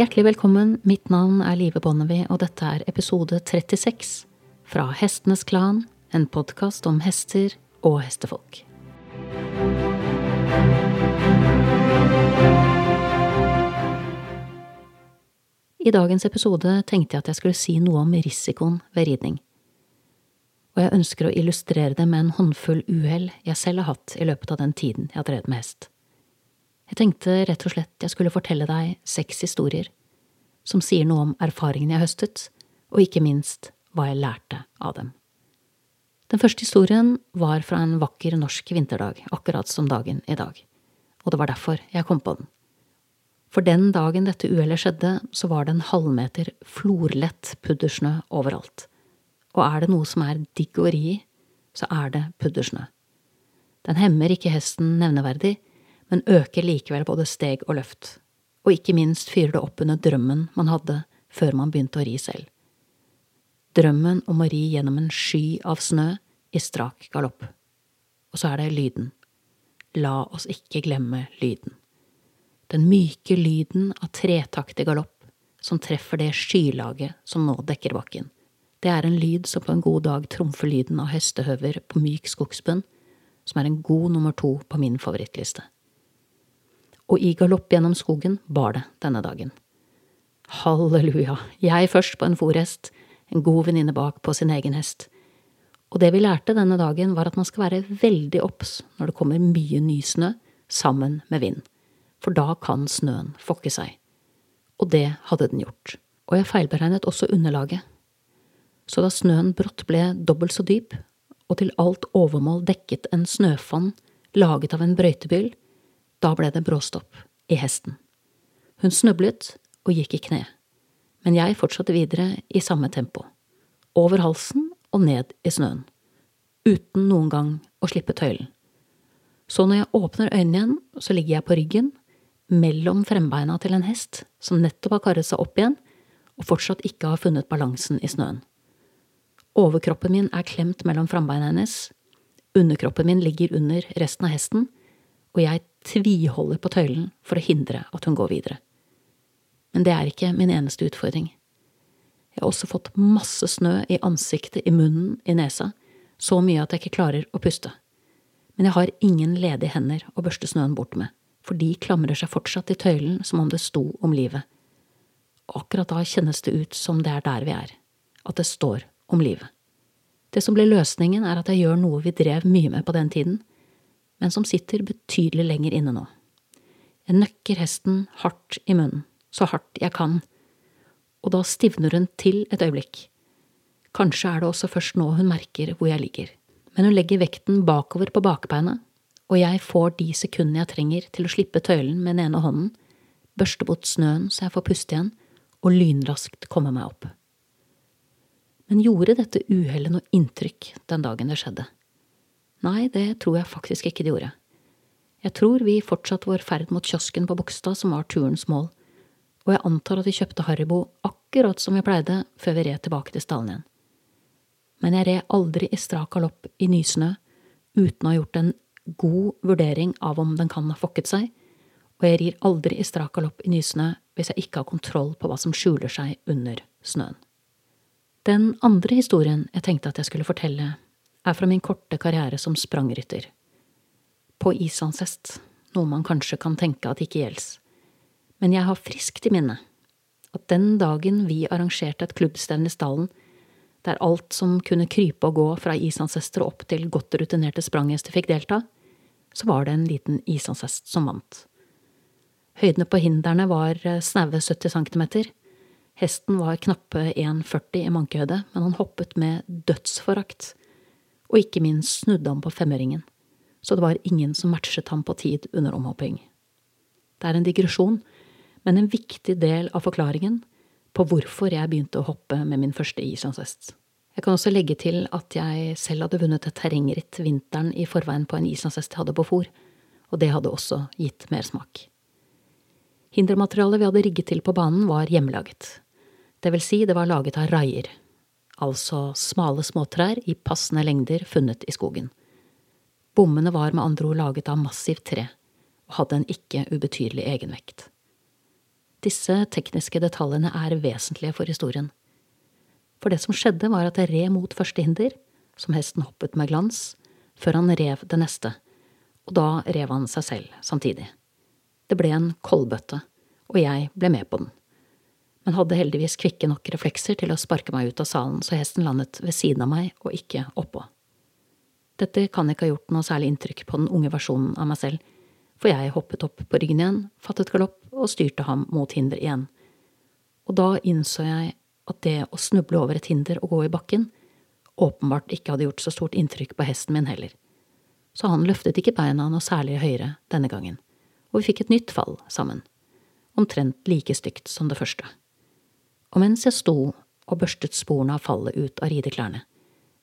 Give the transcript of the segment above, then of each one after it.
Hjertelig velkommen, mitt navn er Live Bonnevie, og dette er episode 36 fra Hestenes Klan, en podkast om hester og hestefolk. I dagens episode tenkte jeg at jeg skulle si noe om risikoen ved ridning. Og jeg ønsker å illustrere det med en håndfull uhell jeg selv har hatt i løpet av den tiden jeg har drevet med hest. Jeg tenkte rett og slett jeg skulle fortelle deg seks historier som sier noe om erfaringene jeg høstet, og ikke minst hva jeg lærte av dem. Den første historien var fra en vakker norsk vinterdag, akkurat som dagen i dag, og det var derfor jeg kom på den. For den dagen dette uhellet skjedde, så var det en halvmeter florlett puddersnø overalt. Og er det noe som er digg å ri i, så er det puddersnø. Den hemmer ikke hesten nevneverdig, men øker likevel både steg og løft, og ikke minst fyrer det opp under drømmen man hadde før man begynte å ri selv. Drømmen om å ri gjennom en sky av snø i strak galopp. Og så er det lyden. La oss ikke glemme lyden den myke lyden av tretaktig galopp som treffer det skylaget som nå dekker bakken. Det er en lyd som på en god dag trumfer lyden av hestehøver på myk skogsbunn, som er en god nummer to på min favorittliste. Og i galopp gjennom skogen bar det denne dagen. Halleluja, jeg først på en forhest, en god venninne bak på sin egen hest. Og det vi lærte denne dagen, var at man skal være veldig obs når det kommer mye nysnø sammen med vind for da kan snøen fokke seg. Og det hadde den gjort. Og jeg feilberegnet også underlaget. Så da snøen brått ble dobbelt så dyp, og til alt overmål dekket en snøfonn laget av en brøytebyll, da ble det bråstopp i hesten. Hun snublet og gikk i kne, men jeg fortsatte videre i samme tempo, over halsen og ned i snøen, uten noen gang å slippe tøylen. Så når jeg åpner øynene igjen, så ligger jeg på ryggen mellom frembeina til en hest som nettopp har karret seg opp igjen og fortsatt ikke har funnet balansen i snøen. Overkroppen min er klemt mellom frambeina hennes, underkroppen min ligger under resten av hesten, og jeg tviholder på tøylen for å hindre at hun går videre. Men det er ikke min eneste utfordring. Jeg har også fått masse snø i ansiktet, i munnen, i nesa, så mye at jeg ikke klarer å puste. Men jeg har ingen ledige hender å børste snøen bort med for de klamrer seg fortsatt i tøylen som om det sto om livet. Akkurat da kjennes det ut som det er der vi er, at det står om livet. Det som ble løsningen, er at jeg gjør noe vi drev mye med på den tiden, men som sitter betydelig lenger inne nå. Jeg nøkker hesten hardt i munnen, så hardt jeg kan, og da stivner hun til et øyeblikk. Kanskje er det også først nå hun merker hvor jeg ligger, men hun legger vekten bakover på bakbeinet og jeg får de sekundene jeg trenger til å slippe tøylen med den ene hånden, børste bort snøen så jeg får puste igjen, og lynraskt komme meg opp. Men gjorde dette uhellet noe inntrykk den dagen det skjedde? Nei, det tror jeg faktisk ikke de gjorde. Jeg tror vi fortsatte vår ferd mot kiosken på Bogstad, som var turens mål, og jeg antar at vi kjøpte Haribo akkurat som vi pleide før vi red tilbake til stallen igjen. Men jeg red aldri i strak galopp i nysnø uten å ha gjort en god vurdering av om den kan ha fokket seg, og jeg rir aldri i strak galopp i nysnø hvis jeg ikke har kontroll på hva som skjuler seg under snøen. Den andre historien jeg tenkte at jeg skulle fortelle, er fra min korte karriere som sprangrytter. På isansest, noe man kanskje kan tenke at ikke gjelds. Men jeg har friskt i minne at den dagen vi arrangerte et klubbstevne i stallen, der alt som kunne krype og gå fra isansester opp til godt rutinerte spranghester fikk delta, så var det en liten isansest som vant. Høydene på hinderne var eh, snaue 70 centimeter. Hesten var knappe 1,40 i mankehøyde, men han hoppet med dødsforakt, og ikke minst snudde han på femøringen, så det var ingen som matchet ham på tid under omhopping. Det er en digresjon, men en viktig del av forklaringen på hvorfor jeg begynte å hoppe med min første islandshest. Jeg kan også legge til at jeg selv hadde vunnet et terrengritt vinteren i forveien på en islandshest jeg hadde på fòr, og det hadde også gitt mersmak. Hindermaterialet vi hadde rigget til på banen, var hjemmelaget. Det vil si, det var laget av raier, altså smale småtrær i passende lengder funnet i skogen. Bommene var med andre ord laget av massivt tre, og hadde en ikke ubetydelig egenvekt. Disse tekniske detaljene er vesentlige for historien. For det som skjedde, var at jeg red mot første hinder, som hesten hoppet med glans, før han rev det neste, og da rev han seg selv samtidig. Det ble en koldbøtte, og jeg ble med på den, men hadde heldigvis kvikke nok reflekser til å sparke meg ut av salen så hesten landet ved siden av meg og ikke oppå. Dette kan ikke ha gjort noe særlig inntrykk på den unge versjonen av meg selv, for jeg hoppet opp på ryggen igjen, fattet galopp og styrte ham mot hinder igjen. Og da innså jeg at det å snuble over et hinder og gå i bakken åpenbart ikke hadde gjort så stort inntrykk på hesten min heller. Så han løftet ikke beina noe særlig høyere denne gangen, og vi fikk et nytt fall sammen, omtrent like stygt som det første. Og mens jeg sto og børstet sporene av fallet ut av rideklærne,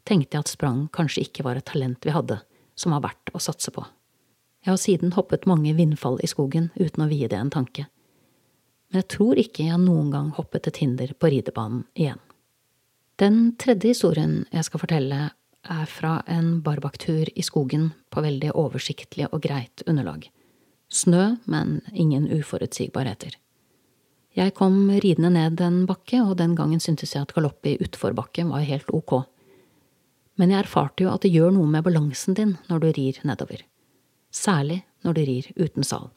tenkte jeg at sprang kanskje ikke var et talent vi hadde som var verdt å satse på. Jeg har siden hoppet mange vindfall i skogen uten å vie det en tanke. Men jeg tror ikke jeg noen gang hoppet et hinder på ridebanen igjen. Den tredje historien jeg skal fortelle, er fra en barbaktur i skogen på veldig oversiktlig og greit underlag. Snø, men ingen uforutsigbarheter. Jeg kom ridende ned en bakke, og den gangen syntes jeg at galopp i utforbakke var helt ok. Men jeg erfarte jo at det gjør noe med balansen din når du rir nedover særlig når du rir uten sal.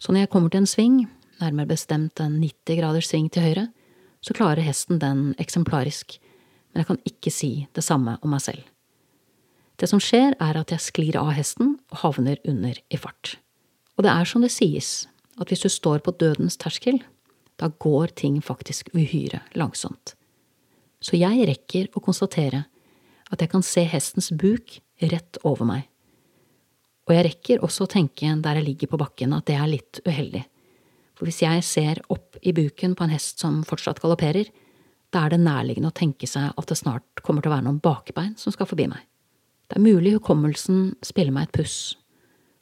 Så når jeg kommer til en sving, nærmere bestemt en 90 graders sving til høyre, så klarer hesten den eksemplarisk, men jeg kan ikke si det samme om meg selv. Det som skjer, er at jeg sklir av hesten og havner under i fart. Og det er som det sies, at hvis du står på dødens terskel, da går ting faktisk uhyre langsomt. Så jeg rekker å konstatere at jeg kan se hestens buk rett over meg, og jeg rekker også å tenke der jeg ligger på bakken at det er litt uheldig, for hvis jeg ser opp i buken på en hest som fortsatt galopperer, da er det nærliggende å tenke seg at det snart kommer til å være noen bakbein som skal forbi meg. Det er mulig hukommelsen spiller meg et puss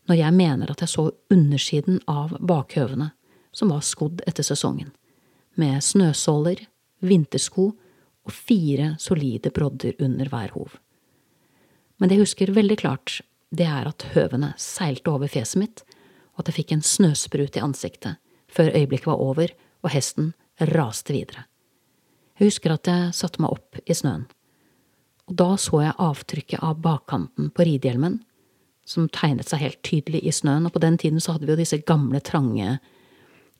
når jeg mener at jeg så undersiden av bakhøvene som var skodd etter sesongen, med snøsåler, vintersko og fire solide brodder under hver hov. Men det jeg husker veldig klart, det er at høvene seilte over fjeset mitt, og at jeg fikk en snøsprut i ansiktet, før øyeblikket var over og hesten raste videre. Jeg husker at jeg satte meg opp i snøen, og da så jeg avtrykket av bakkanten på ridehjelmen, som tegnet seg helt tydelig i snøen, og på den tiden så hadde vi jo disse gamle, trange,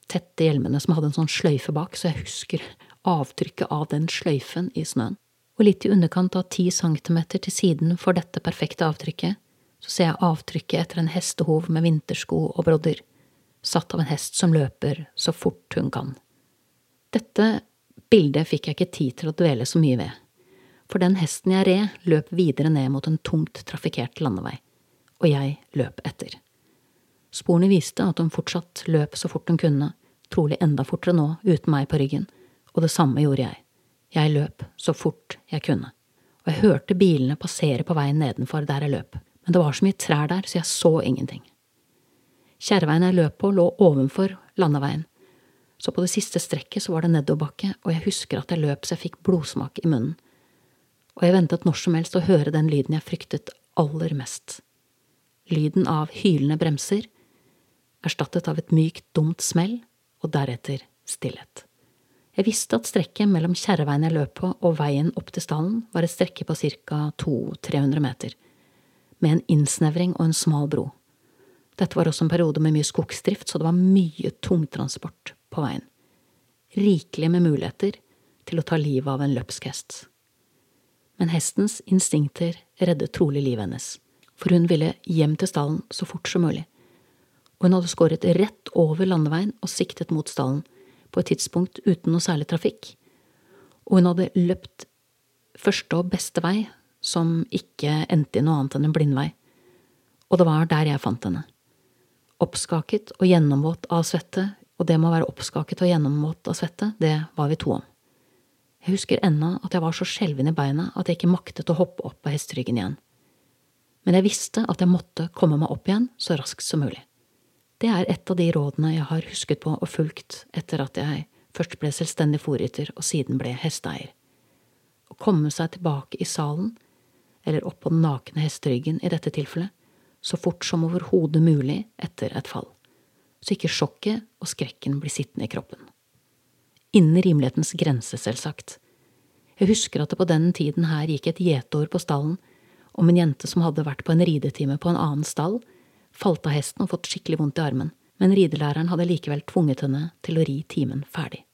tette hjelmene som hadde en sånn sløyfe bak, så jeg husker avtrykket av den sløyfen i snøen. Og litt i underkant av ti centimeter til siden for dette perfekte avtrykket så ser jeg avtrykket etter en hestehov med vintersko og brodder, satt av en hest som løper så fort hun kan. Dette bildet fikk jeg ikke tid til å dvele så mye ved, for den hesten jeg red, løp videre ned mot en tungt trafikkert landevei, og jeg løp etter. Sporene viste at hun fortsatt løp så fort hun kunne, trolig enda fortere nå uten meg på ryggen, og det samme gjorde jeg. Jeg løp så fort jeg kunne, og jeg hørte bilene passere på veien nedenfor der jeg løp men det var så mye trær der, så jeg så ingenting. Kjerreveien jeg løp på, lå ovenfor landeveien, så på det siste strekket så var det nedoverbakke, og jeg husker at jeg løp så jeg fikk blodsmak i munnen, og jeg ventet når som helst å høre den lyden jeg fryktet aller mest. Lyden av hylende bremser, erstattet av et mykt, dumt smell, og deretter stillhet. Jeg visste at strekket mellom kjerreveien jeg løp på og veien opp til stallen var et strekke på ca. 200–300 meter med en innsnevring og en smal bro. Dette var også en periode med mye skogsdrift, så det var mye tungtransport på veien. Rikelig med muligheter til å ta livet av en løpsk hest. Men hestens instinkter reddet trolig livet hennes, for hun ville hjem til stallen så fort som mulig. Og hun hadde skåret rett over landeveien og siktet mot stallen, på et tidspunkt uten noe særlig trafikk. Og hun hadde løpt første og beste vei som ikke endte i noe annet enn en blindvei, og det var der jeg fant henne. Oppskaket og gjennomvåt av svette, og det med å være oppskaket og gjennomvåt av svette, det var vi to om. Jeg husker ennå at jeg var så skjelven i beina at jeg ikke maktet å hoppe opp på hesteryggen igjen. Men jeg visste at jeg måtte komme meg opp igjen så raskt som mulig. Det er et av de rådene jeg har husket på og fulgt etter at jeg først ble selvstendig fòrrytter og siden ble hesteeier. Å komme seg tilbake i salen eller opp på den nakne hesteryggen i dette tilfellet, så fort som overhodet mulig etter et fall. så ikke sjokket og skrekken blir sittende i kroppen. Innen rimelighetens grense, selvsagt. Jeg husker at det på den tiden her gikk et gjeteord på stallen om en jente som hadde vært på en ridetime på en annen stall, falt av hesten og fått skikkelig vondt i armen, men ridelæreren hadde likevel tvunget henne til å ri timen ferdig.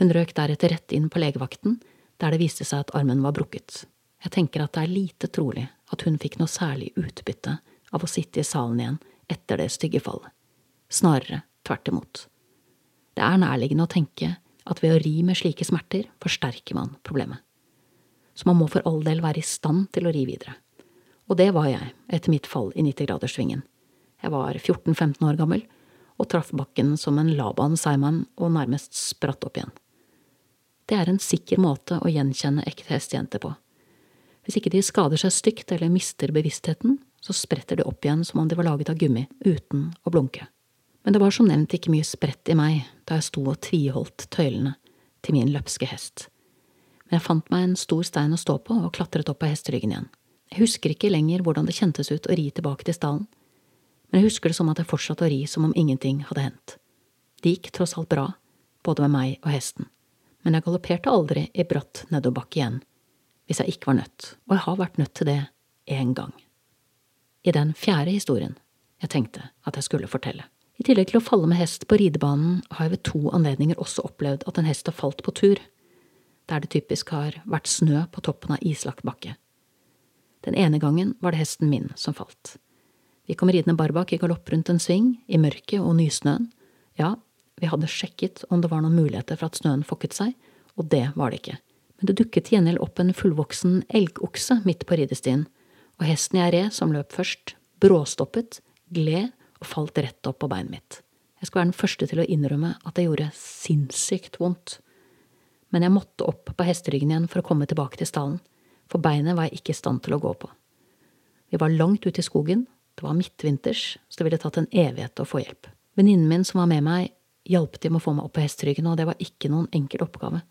Hun røk deretter rett inn på legevakten, der det viste seg at armen var brukket. Jeg tenker at det er lite trolig at hun fikk noe særlig utbytte av å sitte i salen igjen etter det stygge fallet. Snarere tvert imot. Det er nærliggende å tenke at ved å ri med slike smerter forsterker man problemet. Så man må for all del være i stand til å ri videre. Og det var jeg etter mitt fall i 90-graderssvingen. Jeg var 14–15 år gammel og traff bakken som en Laban Seiman og nærmest spratt opp igjen. Det er en sikker måte å gjenkjenne ekte hestejenter på. Hvis ikke de skader seg stygt eller mister bevisstheten, så spretter de opp igjen som om de var laget av gummi, uten å blunke. Men det var som nevnt ikke mye sprett i meg da jeg sto og tviholdt tøylene til min løpske hest. Men jeg fant meg en stor stein å stå på og klatret opp av hesteryggen igjen. Jeg husker ikke lenger hvordan det kjentes ut å ri tilbake til stallen, men jeg husker det som at jeg fortsatte å ri som om ingenting hadde hendt. Det gikk tross alt bra, både med meg og hesten, men jeg galopperte aldri i bratt nedoverbakke igjen, hvis jeg ikke var nødt, og jeg har vært nødt til det én gang i den fjerde historien jeg tenkte at jeg skulle fortelle. I tillegg til å falle med hest på ridebanen har jeg ved to anledninger også opplevd at en hest har falt på tur, der det typisk har vært snø på toppen av islagt bakke. Den ene gangen var det hesten min som falt. Vi kom ridende barbak i galopp rundt en sving, i mørket og nysnøen. Ja, vi hadde sjekket om det var noen muligheter for at snøen fokket seg, og det var det ikke. Men det dukket til gjengjeld opp en fullvoksen elgokse midt på ridestien, og hesten jeg red, som løp først, bråstoppet, gled og falt rett opp på beinet mitt. Jeg skal være den første til å innrømme at det gjorde sinnssykt vondt. Men jeg måtte opp på hesteryggen igjen for å komme tilbake til stallen, for beinet var jeg ikke i stand til å gå på. Vi var langt ute i skogen, det var midtvinters, så det ville tatt en evighet å få hjelp. Venninnen min som var med meg, hjalp til med å få meg opp på hesteryggen, og det var ikke noen enkel oppgave,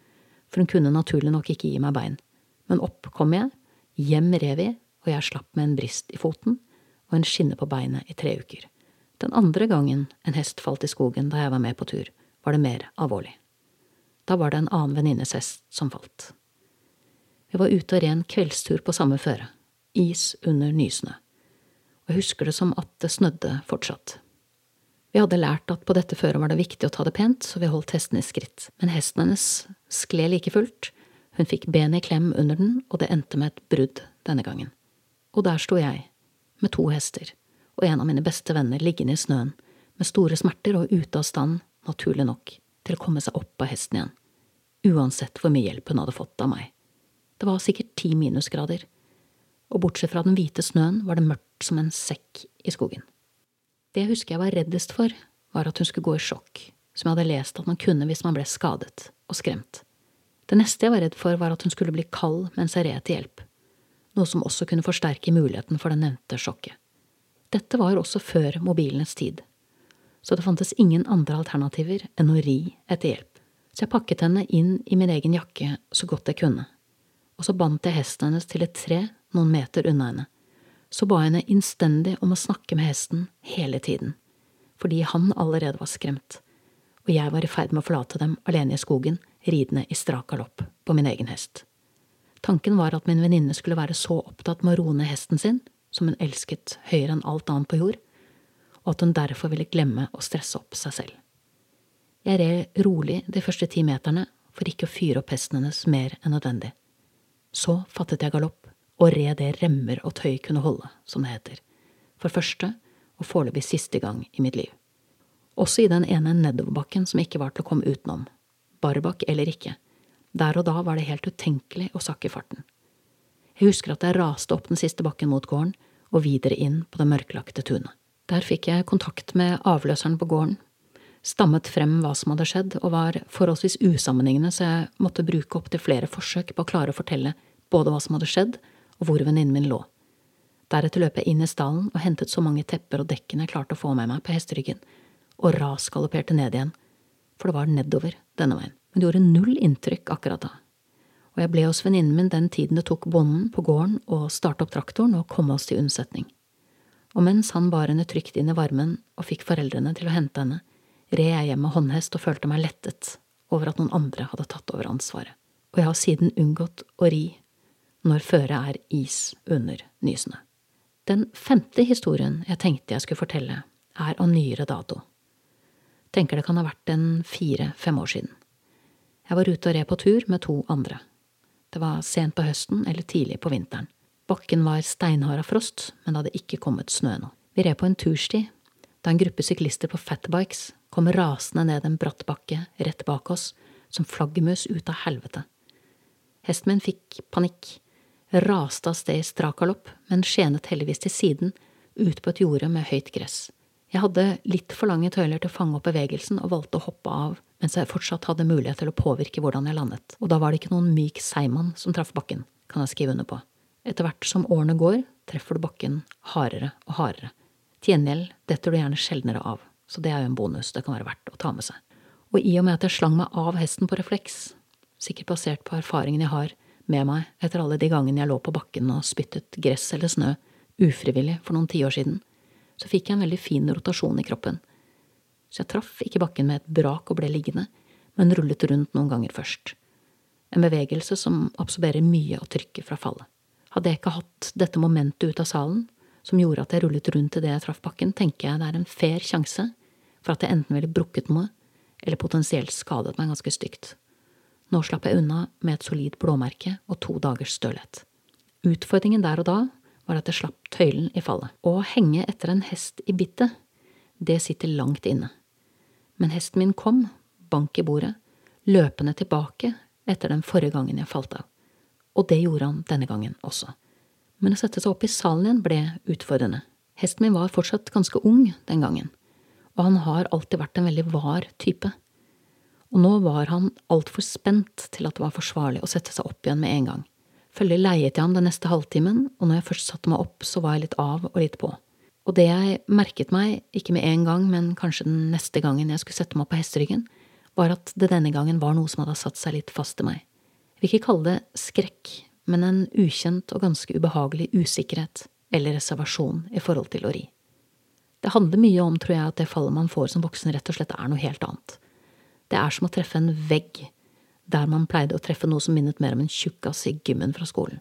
for hun kunne naturlig nok ikke gi meg bein. Men opp kom jeg, hjem rev vi, og jeg slapp med en brist i foten og en skinne på beinet i tre uker. Den andre gangen en hest falt i skogen da jeg var med på tur, var det mer alvorlig. Da var det en annen venninnes hest som falt. Vi var ute og ren kveldstur på samme føre, is under nysnø, og jeg husker det som at det snødde fortsatt. Vi hadde lært at på dette føret var det viktig å ta det pent, så vi holdt hesten i skritt, men hesten hennes skled like fullt, hun fikk benet i klem under den, og det endte med et brudd denne gangen. Og der sto jeg, med to hester, og en av mine beste venner liggende i snøen, med store smerter og ute av stand, naturlig nok, til å komme seg opp av hesten igjen, uansett hvor mye hjelp hun hadde fått av meg. Det var sikkert ti minusgrader, og bortsett fra den hvite snøen var det mørkt som en sekk i skogen. Det jeg husker jeg var reddest for, var at hun skulle gå i sjokk, som jeg hadde lest at man kunne hvis man ble skadet og skremt. Det neste jeg var redd for, var at hun skulle bli kald mens jeg red til hjelp noe som også kunne forsterke muligheten for det nevnte sjokket. Dette var også før mobilenes tid, så det fantes ingen andre alternativer enn å ri etter hjelp. Så jeg pakket henne inn i min egen jakke så godt jeg kunne, og så bandt jeg hesten hennes til et tre noen meter unna henne. Så ba jeg henne innstendig om å snakke med hesten hele tiden, fordi han allerede var skremt, og jeg var i ferd med å forlate dem alene i skogen, ridende i strak galopp på min egen hest. Tanken var at min venninne skulle være så opptatt med å roe ned hesten sin, som hun elsket høyere enn alt annet på jord, og at hun derfor ville glemme å stresse opp seg selv. Jeg red rolig de første ti meterne for ikke å fyre opp hesten hennes mer enn nødvendig. Så fattet jeg galopp og red det remmer og tøy kunne holde, som det heter, for første og foreløpig siste gang i mitt liv. Også i den ene nedoverbakken som ikke var til å komme utenom, barbakk eller ikke, der og da var det helt utenkelig å sakke farten. Jeg husker at jeg raste opp den siste bakken mot gården og videre inn på det mørklagte tunet. Der fikk jeg kontakt med avløseren på gården, stammet frem hva som hadde skjedd, og var forholdsvis usammenhengende, så jeg måtte bruke opptil flere forsøk på å klare å fortelle både hva som hadde skjedd, og hvor venninnen min lå. Deretter løp jeg inn i stallen og hentet så mange tepper og dekken jeg klarte å få med meg på hesteryggen, og rasgalopperte ned igjen, for det var nedover denne veien men det gjorde null inntrykk akkurat da. Og jeg ble hos venninnen min den tiden det tok bonden på gården å starte opp traktoren og komme oss til unnsetning. Og mens han bar henne trygt inn i varmen og fikk foreldrene til å hente henne, red jeg hjem med håndhest og følte meg lettet over at noen andre hadde tatt over ansvaret, og jeg har siden unngått å ri når føret er is under nysene. Den femte historien jeg tenkte jeg skulle fortelle, er av nyere dato. Tenker det kan ha vært en fire–fem år siden. Jeg var ute og red på tur med to andre. Det var sent på høsten eller tidlig på vinteren. Bakken var steinhard av frost, men det hadde ikke kommet snø ennå. Vi red på en tursti da en gruppe syklister på fatbikes kom rasende ned en bratt bakke rett bak oss som flaggermus ut av helvete. Hesten min fikk panikk, raste av sted i strak galopp, men skjenet heldigvis til siden, ut på et jorde med høyt gress. Jeg hadde litt for lange tøyler til å fange opp bevegelsen og valgte å hoppe av mens jeg fortsatt hadde mulighet til å påvirke hvordan jeg landet, og da var det ikke noen myk seigmann som traff bakken, kan jeg skrive under på. Etter hvert som årene går, treffer du bakken hardere og hardere. Til gjengjeld detter du gjerne sjeldnere av, så det er jo en bonus det kan være verdt å ta med seg. Og i og med at jeg slang meg av hesten på refleks, sikkert basert på erfaringen jeg har med meg etter alle de gangene jeg lå på bakken og spyttet gress eller snø, ufrivillig for noen tiår siden, så fikk jeg en veldig fin rotasjon i kroppen. Så jeg traff ikke bakken med et brak og ble liggende, men rullet rundt noen ganger først. En bevegelse som absorberer mye av trykket fra fallet. Hadde jeg ikke hatt dette momentet ut av salen, som gjorde at jeg rullet rundt idet jeg traff bakken, tenker jeg det er en fair sjanse for at jeg enten ville brukket noe, eller potensielt skadet meg ganske stygt. Nå slapp jeg unna med et solid blåmerke og to dagers stølhet. Utfordringen der og da var at jeg slapp tøylen i fallet. Å henge etter en hest i bittet, det sitter langt inne. Men hesten min kom, bank i bordet, løpende tilbake etter den forrige gangen jeg falt av og det gjorde han denne gangen også. Men å sette seg opp i salen igjen ble utfordrende. Hesten min var fortsatt ganske ung den gangen, og han har alltid vært en veldig var type. Og nå var han altfor spent til at det var forsvarlig å sette seg opp igjen med en gang. Følgelig leiet jeg ham den neste halvtimen, og når jeg først satte meg opp, så var jeg litt av og litt på. Og det jeg merket meg, ikke med en gang, men kanskje den neste gangen jeg skulle sette meg opp på hesteryggen, var at det denne gangen var noe som hadde satt seg litt fast i meg vil ikke kalle det skrekk, men en ukjent og ganske ubehagelig usikkerhet eller reservasjon i forhold til å ri. Det handler mye om, tror jeg, at det fallet man får som voksen, rett og slett er noe helt annet. Det er som å treffe en vegg der man pleide å treffe noe som minnet mer om en tjukkas i gymmen fra skolen.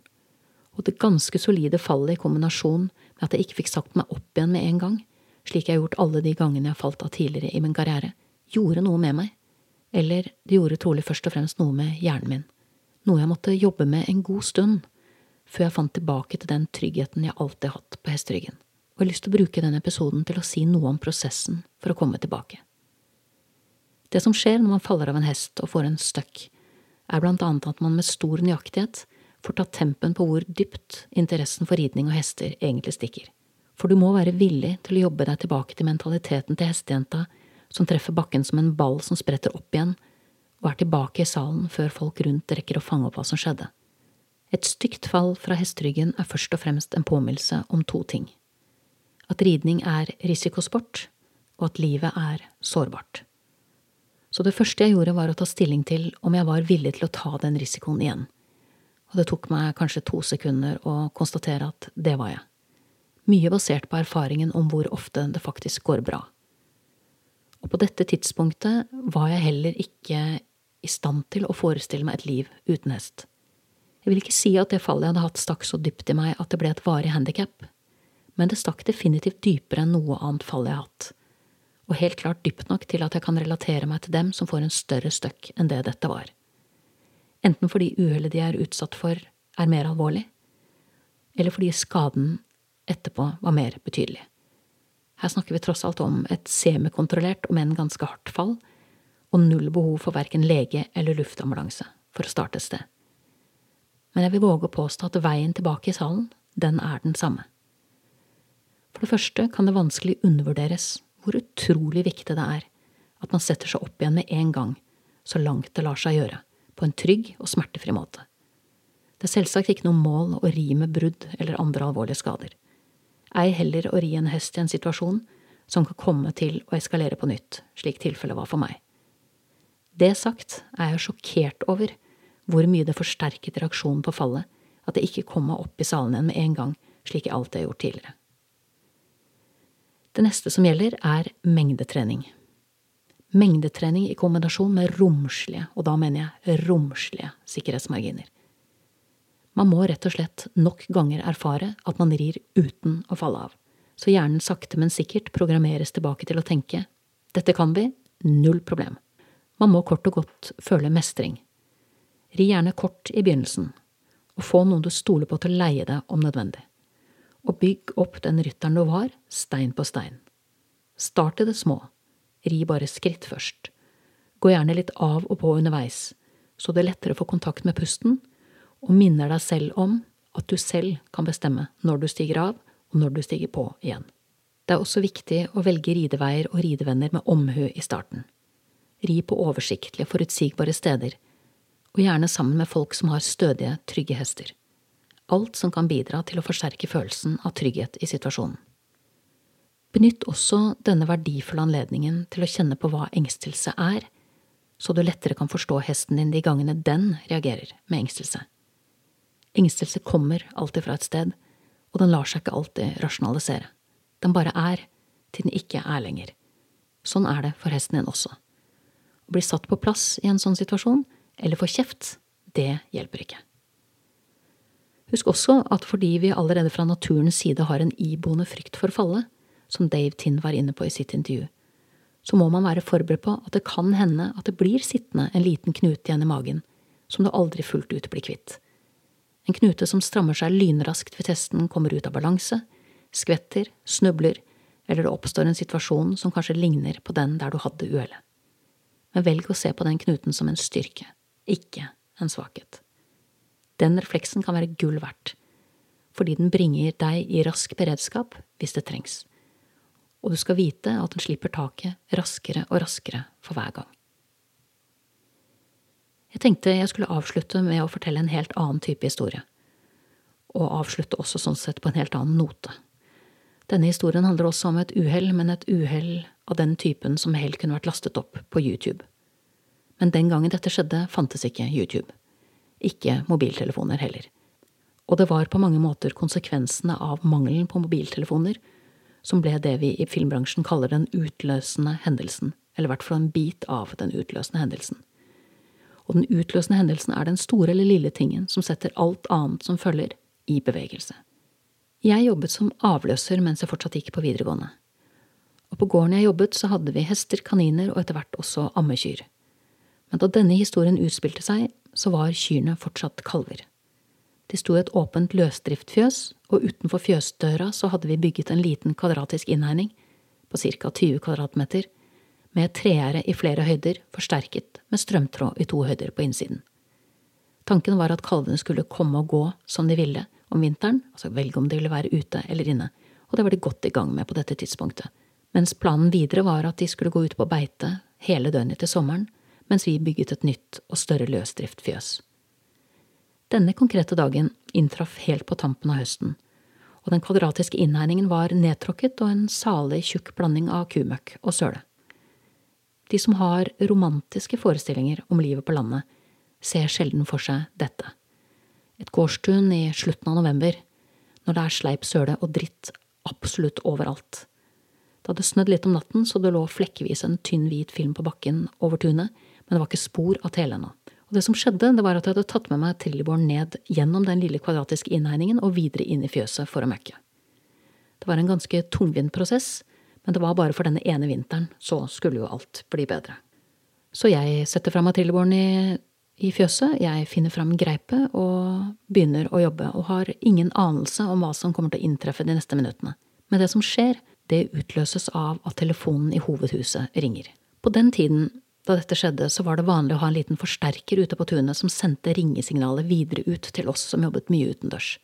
Og det ganske solide fallet i kombinasjon med at jeg ikke fikk sagt meg opp igjen med en gang, slik jeg har gjort alle de gangene jeg har falt av tidligere i min karriere, gjorde noe med meg. Eller det gjorde trolig først og fremst noe med hjernen min noe jeg måtte jobbe med en god stund før jeg fant tilbake til den tryggheten jeg alltid har hatt på hesteryggen, og jeg har lyst til å bruke denne episoden til å si noe om prosessen for å komme tilbake. Det som skjer når man faller av en hest og får en støkk, er blant annet at man med stor nøyaktighet får tatt tempen på hvor dypt interessen for ridning og hester egentlig stikker. For du må være villig til å jobbe deg tilbake til mentaliteten til hestejenta som treffer bakken som en ball som spretter opp igjen og er tilbake i salen før folk rundt rekker å fange opp hva som skjedde. Et stygt fall fra hesteryggen er først og fremst en påminnelse om to ting. At ridning er risikosport, og at livet er sårbart. Så det første jeg gjorde, var å ta stilling til om jeg var villig til å ta den risikoen igjen, og det tok meg kanskje to sekunder å konstatere at det var jeg. Mye basert på erfaringen om hvor ofte det faktisk går bra. Og på dette tidspunktet var jeg heller ikke i stand til å forestille meg et liv uten hest. Jeg vil ikke si at det fallet jeg hadde hatt stakk så dypt i meg at det ble et varig handikap, men det stakk definitivt dypere enn noe annet fall jeg har hatt, og helt klart dypt nok til at jeg kan relatere meg til dem som får en større støkk enn det dette var. Enten fordi uhellet de er utsatt for, er mer alvorlig, eller fordi skaden etterpå var mer betydelig. Her snakker vi tross alt om et semikontrollert, om enn ganske hardt fall, og null behov for verken lege eller luftambulanse for å starte et sted. Men jeg vil våge å påstå at veien tilbake i salen, den er den samme. For det første kan det vanskelig undervurderes hvor utrolig viktig det er at man setter seg opp igjen med en gang, så langt det lar seg gjøre, på en trygg og smertefri måte. Det er selvsagt ikke noe mål å ri med brudd eller andre alvorlige skader. Ei heller å ri en hest i en situasjon som kan komme til å eskalere på nytt, slik tilfellet var for meg. Det sagt er jeg sjokkert over hvor mye det forsterket reaksjonen på fallet at det ikke kom meg opp i salen igjen med en gang, slik jeg alltid har gjort tidligere. Det neste som gjelder, er mengdetrening. Mengdetrening i kombinasjon med romslige, og da mener jeg romslige, sikkerhetsmarginer. Man må rett og slett nok ganger erfare at man rir uten å falle av, så hjernen sakte, men sikkert programmeres tilbake til å tenke dette kan vi, null problem. Man må kort og godt føle mestring. Ri gjerne kort i begynnelsen, og få noen du stoler på til å leie deg om nødvendig. Og bygg opp den rytteren du var, stein på stein. Start i det små. Ri bare skritt først. Gå gjerne litt av og på underveis, så det er lettere å få kontakt med pusten, og minner deg selv om at du selv kan bestemme når du stiger av og når du stiger på igjen. Det er også viktig å velge rideveier og ridevenner med omhu i starten. Ri på oversiktlige, forutsigbare steder, og gjerne sammen med folk som har stødige, trygge hester. Alt som kan bidra til å forsterke følelsen av trygghet i situasjonen. Benytt også denne verdifulle anledningen til å kjenne på hva engstelse er, så du lettere kan forstå hesten din de gangene den reagerer med engstelse. Engstelse kommer alltid fra et sted, og den lar seg ikke alltid rasjonalisere. Den bare er, til den ikke er lenger. Sånn er det for hesten din også. Å bli satt på plass i en sånn situasjon eller få kjeft, det hjelper ikke. Husk også at fordi vi allerede fra naturens side har en iboende frykt for fallet, som Dave Tinn var inne på i sitt intervju, så må man være forberedt på at det kan hende at det blir sittende en liten knute igjen i magen, som du aldri fullt ut blir kvitt. En knute som strammer seg lynraskt ved testen kommer ut av balanse, skvetter, snubler, eller det oppstår en situasjon som kanskje ligner på den der du hadde uhellet. Men velg å se på den knuten som en styrke ikke en svakhet. Den refleksen kan være gull verdt, fordi den bringer deg i rask beredskap hvis det trengs, og du skal vite at den slipper taket raskere og raskere for hver gang. Jeg tenkte jeg skulle avslutte med å fortelle en helt annen type historie, og avslutte også sånn sett på en helt annen note. Denne historien handler også om et uhell, men et uhell av den typen som helt kunne vært lastet opp på YouTube men den gangen dette skjedde, fantes ikke YouTube. Ikke mobiltelefoner heller. Og det var på mange måter konsekvensene av mangelen på mobiltelefoner som ble det vi i filmbransjen kaller den utløsende hendelsen, eller i hvert fall en bit av den utløsende hendelsen. Og den utløsende hendelsen er den store eller lille tingen som setter alt annet som følger, i bevegelse. Jeg jobbet som avløser mens jeg fortsatt gikk på videregående. Og på gården jeg jobbet, så hadde vi hester, kaniner og etter hvert også ammekyr men da denne historien utspilte seg, så var kyrne fortsatt kalver. De sto i et åpent løsdriftfjøs, og utenfor fjøsdøra så hadde vi bygget en liten kvadratisk innhegning på ca 20 kvadratmeter, med tregjerde i flere høyder, forsterket med strømtråd i to høyder på innsiden. Tanken var at kalvene skulle komme og gå som de ville om vinteren, altså velge om de ville være ute eller inne, og det var de godt i gang med på dette tidspunktet, mens planen videre var at de skulle gå ut på beite hele døgnet til sommeren, mens vi bygget et nytt og større løsdriftfjøs. Denne konkrete dagen inntraff helt på tampen av høsten, og den kvadratiske innhegningen var nedtråkket og en salig tjukk blanding av kumøkk og søle. De som har romantiske forestillinger om livet på landet, ser sjelden for seg dette. Et gårdstun i slutten av november, når det er sleip søle og dritt absolutt overalt. Det hadde snødd litt om natten, så det lå flekkevis en tynn, hvit film på bakken over tunet, men det var ikke spor av tele ennå. Og det som skjedde, det var at jeg hadde tatt med meg trillebåren ned gjennom den lille kvadratiske innhegningen og videre inn i fjøset for å møkke. Det var en ganske tungvint prosess, men det var bare for denne ene vinteren, så skulle jo alt bli bedre. Så jeg setter fra meg trillebåren i, i fjøset, jeg finner fram greipet og begynner å jobbe, og har ingen anelse om hva som kommer til å inntreffe de neste minuttene. Men det som skjer, det utløses av at telefonen i hovedhuset ringer. På den tiden da dette skjedde, så var det vanlig å ha en liten forsterker ute på tunet som sendte ringesignalet videre ut til oss som jobbet mye utendørs.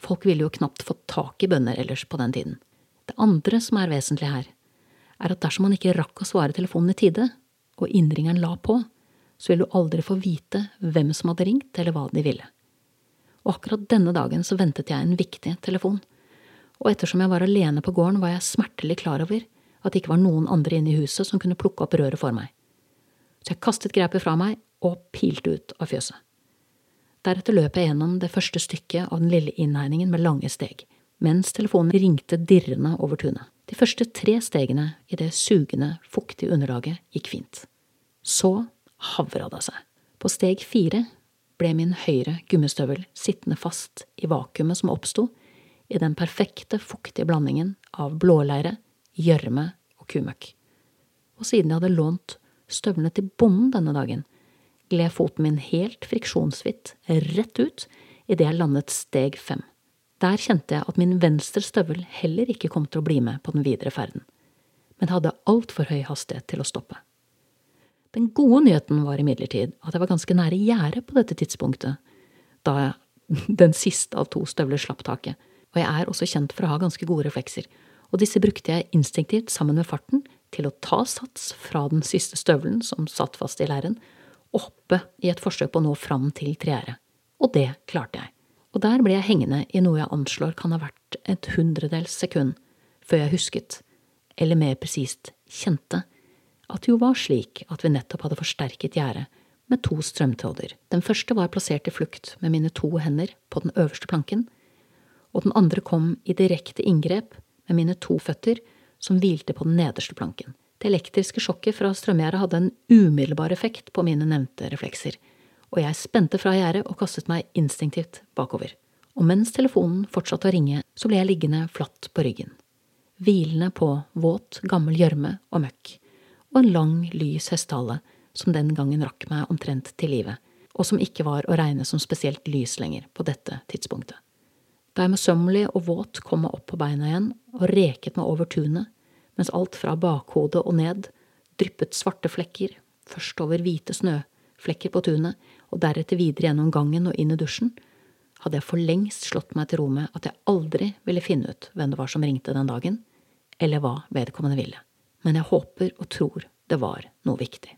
Folk ville jo knapt fått tak i bønner ellers på den tiden. Det andre som er vesentlig her, er at dersom man ikke rakk å svare telefonen i tide, og innringeren la på, så ville du aldri få vite hvem som hadde ringt, eller hva de ville. Og akkurat denne dagen så ventet jeg en viktig telefon, og ettersom jeg var alene på gården, var jeg smertelig klar over at det ikke var noen andre inne i huset som kunne plukke opp røret for meg så jeg kastet grepet fra meg og pilte ut av fjøset. Deretter løp jeg gjennom det første stykket av den lille innhegningen med lange steg, mens telefonen ringte dirrende over tunet. De første tre stegene i det sugende, fuktige underlaget gikk fint. Så havra det seg. På steg fire ble min høyre gummistøvel sittende fast i vakuumet som oppsto i den perfekte, fuktige blandingen av blåleire, gjørme og kumøkk. Og siden jeg hadde lånt støvlene til bonden denne dagen, gled foten min helt friksjonsfritt rett ut idet jeg landet steg fem. Der kjente jeg at min venstre støvel heller ikke kom til å bli med på den videre ferden, men hadde altfor høy hastighet til å stoppe. Den gode nyheten var imidlertid at jeg var ganske nære gjerdet på dette tidspunktet, da jeg, den siste av to støvler slapp taket, og jeg er også kjent for å ha ganske gode reflekser, og disse brukte jeg instinktivt sammen med farten til å ta sats fra den siste støvelen som satt fast i læren, og hoppe i et forsøk på å nå fram til tregjæret. Og det klarte jeg. Og der ble jeg hengende i noe jeg anslår kan ha vært et hundredels sekund før jeg husket, eller mer presist kjente, at det jo var slik at vi nettopp hadde forsterket gjerdet med to strømtråder. Den første var plassert i flukt med mine to hender på den øverste planken, og den andre kom i direkte inngrep med mine to føtter som hvilte på den nederste planken. Det elektriske sjokket fra strømgjerdet hadde en umiddelbar effekt på mine nevnte reflekser, og jeg spente fra gjerdet og kastet meg instinktivt bakover. Og mens telefonen fortsatte å ringe, så ble jeg liggende flatt på ryggen, hvilende på våt, gammel gjørme og møkk, og en lang, lys hestehale som den gangen rakk meg omtrent til livet, og som ikke var å regne som spesielt lys lenger på dette tidspunktet. Da jeg møysommelig og våt kom meg opp på beina igjen og reket meg over tunet, mens alt fra bakhodet og ned dryppet svarte flekker, først over hvite snøflekker på tunet, og deretter videre gjennom gangen og inn i dusjen, hadde jeg for lengst slått meg til ro med at jeg aldri ville finne ut hvem det var som ringte den dagen, eller hva vedkommende ville, men jeg håper og tror det var noe viktig.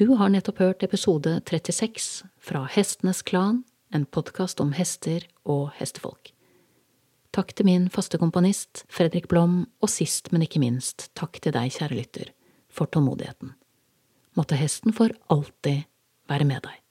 Du har nettopp hørt episode 36 fra Hestenes Klan en podkast om hester og hestefolk. Takk til min faste komponist, Fredrik Blom, og sist, men ikke minst, takk til deg, kjære lytter, for tålmodigheten. Måtte hesten for alltid være med deg.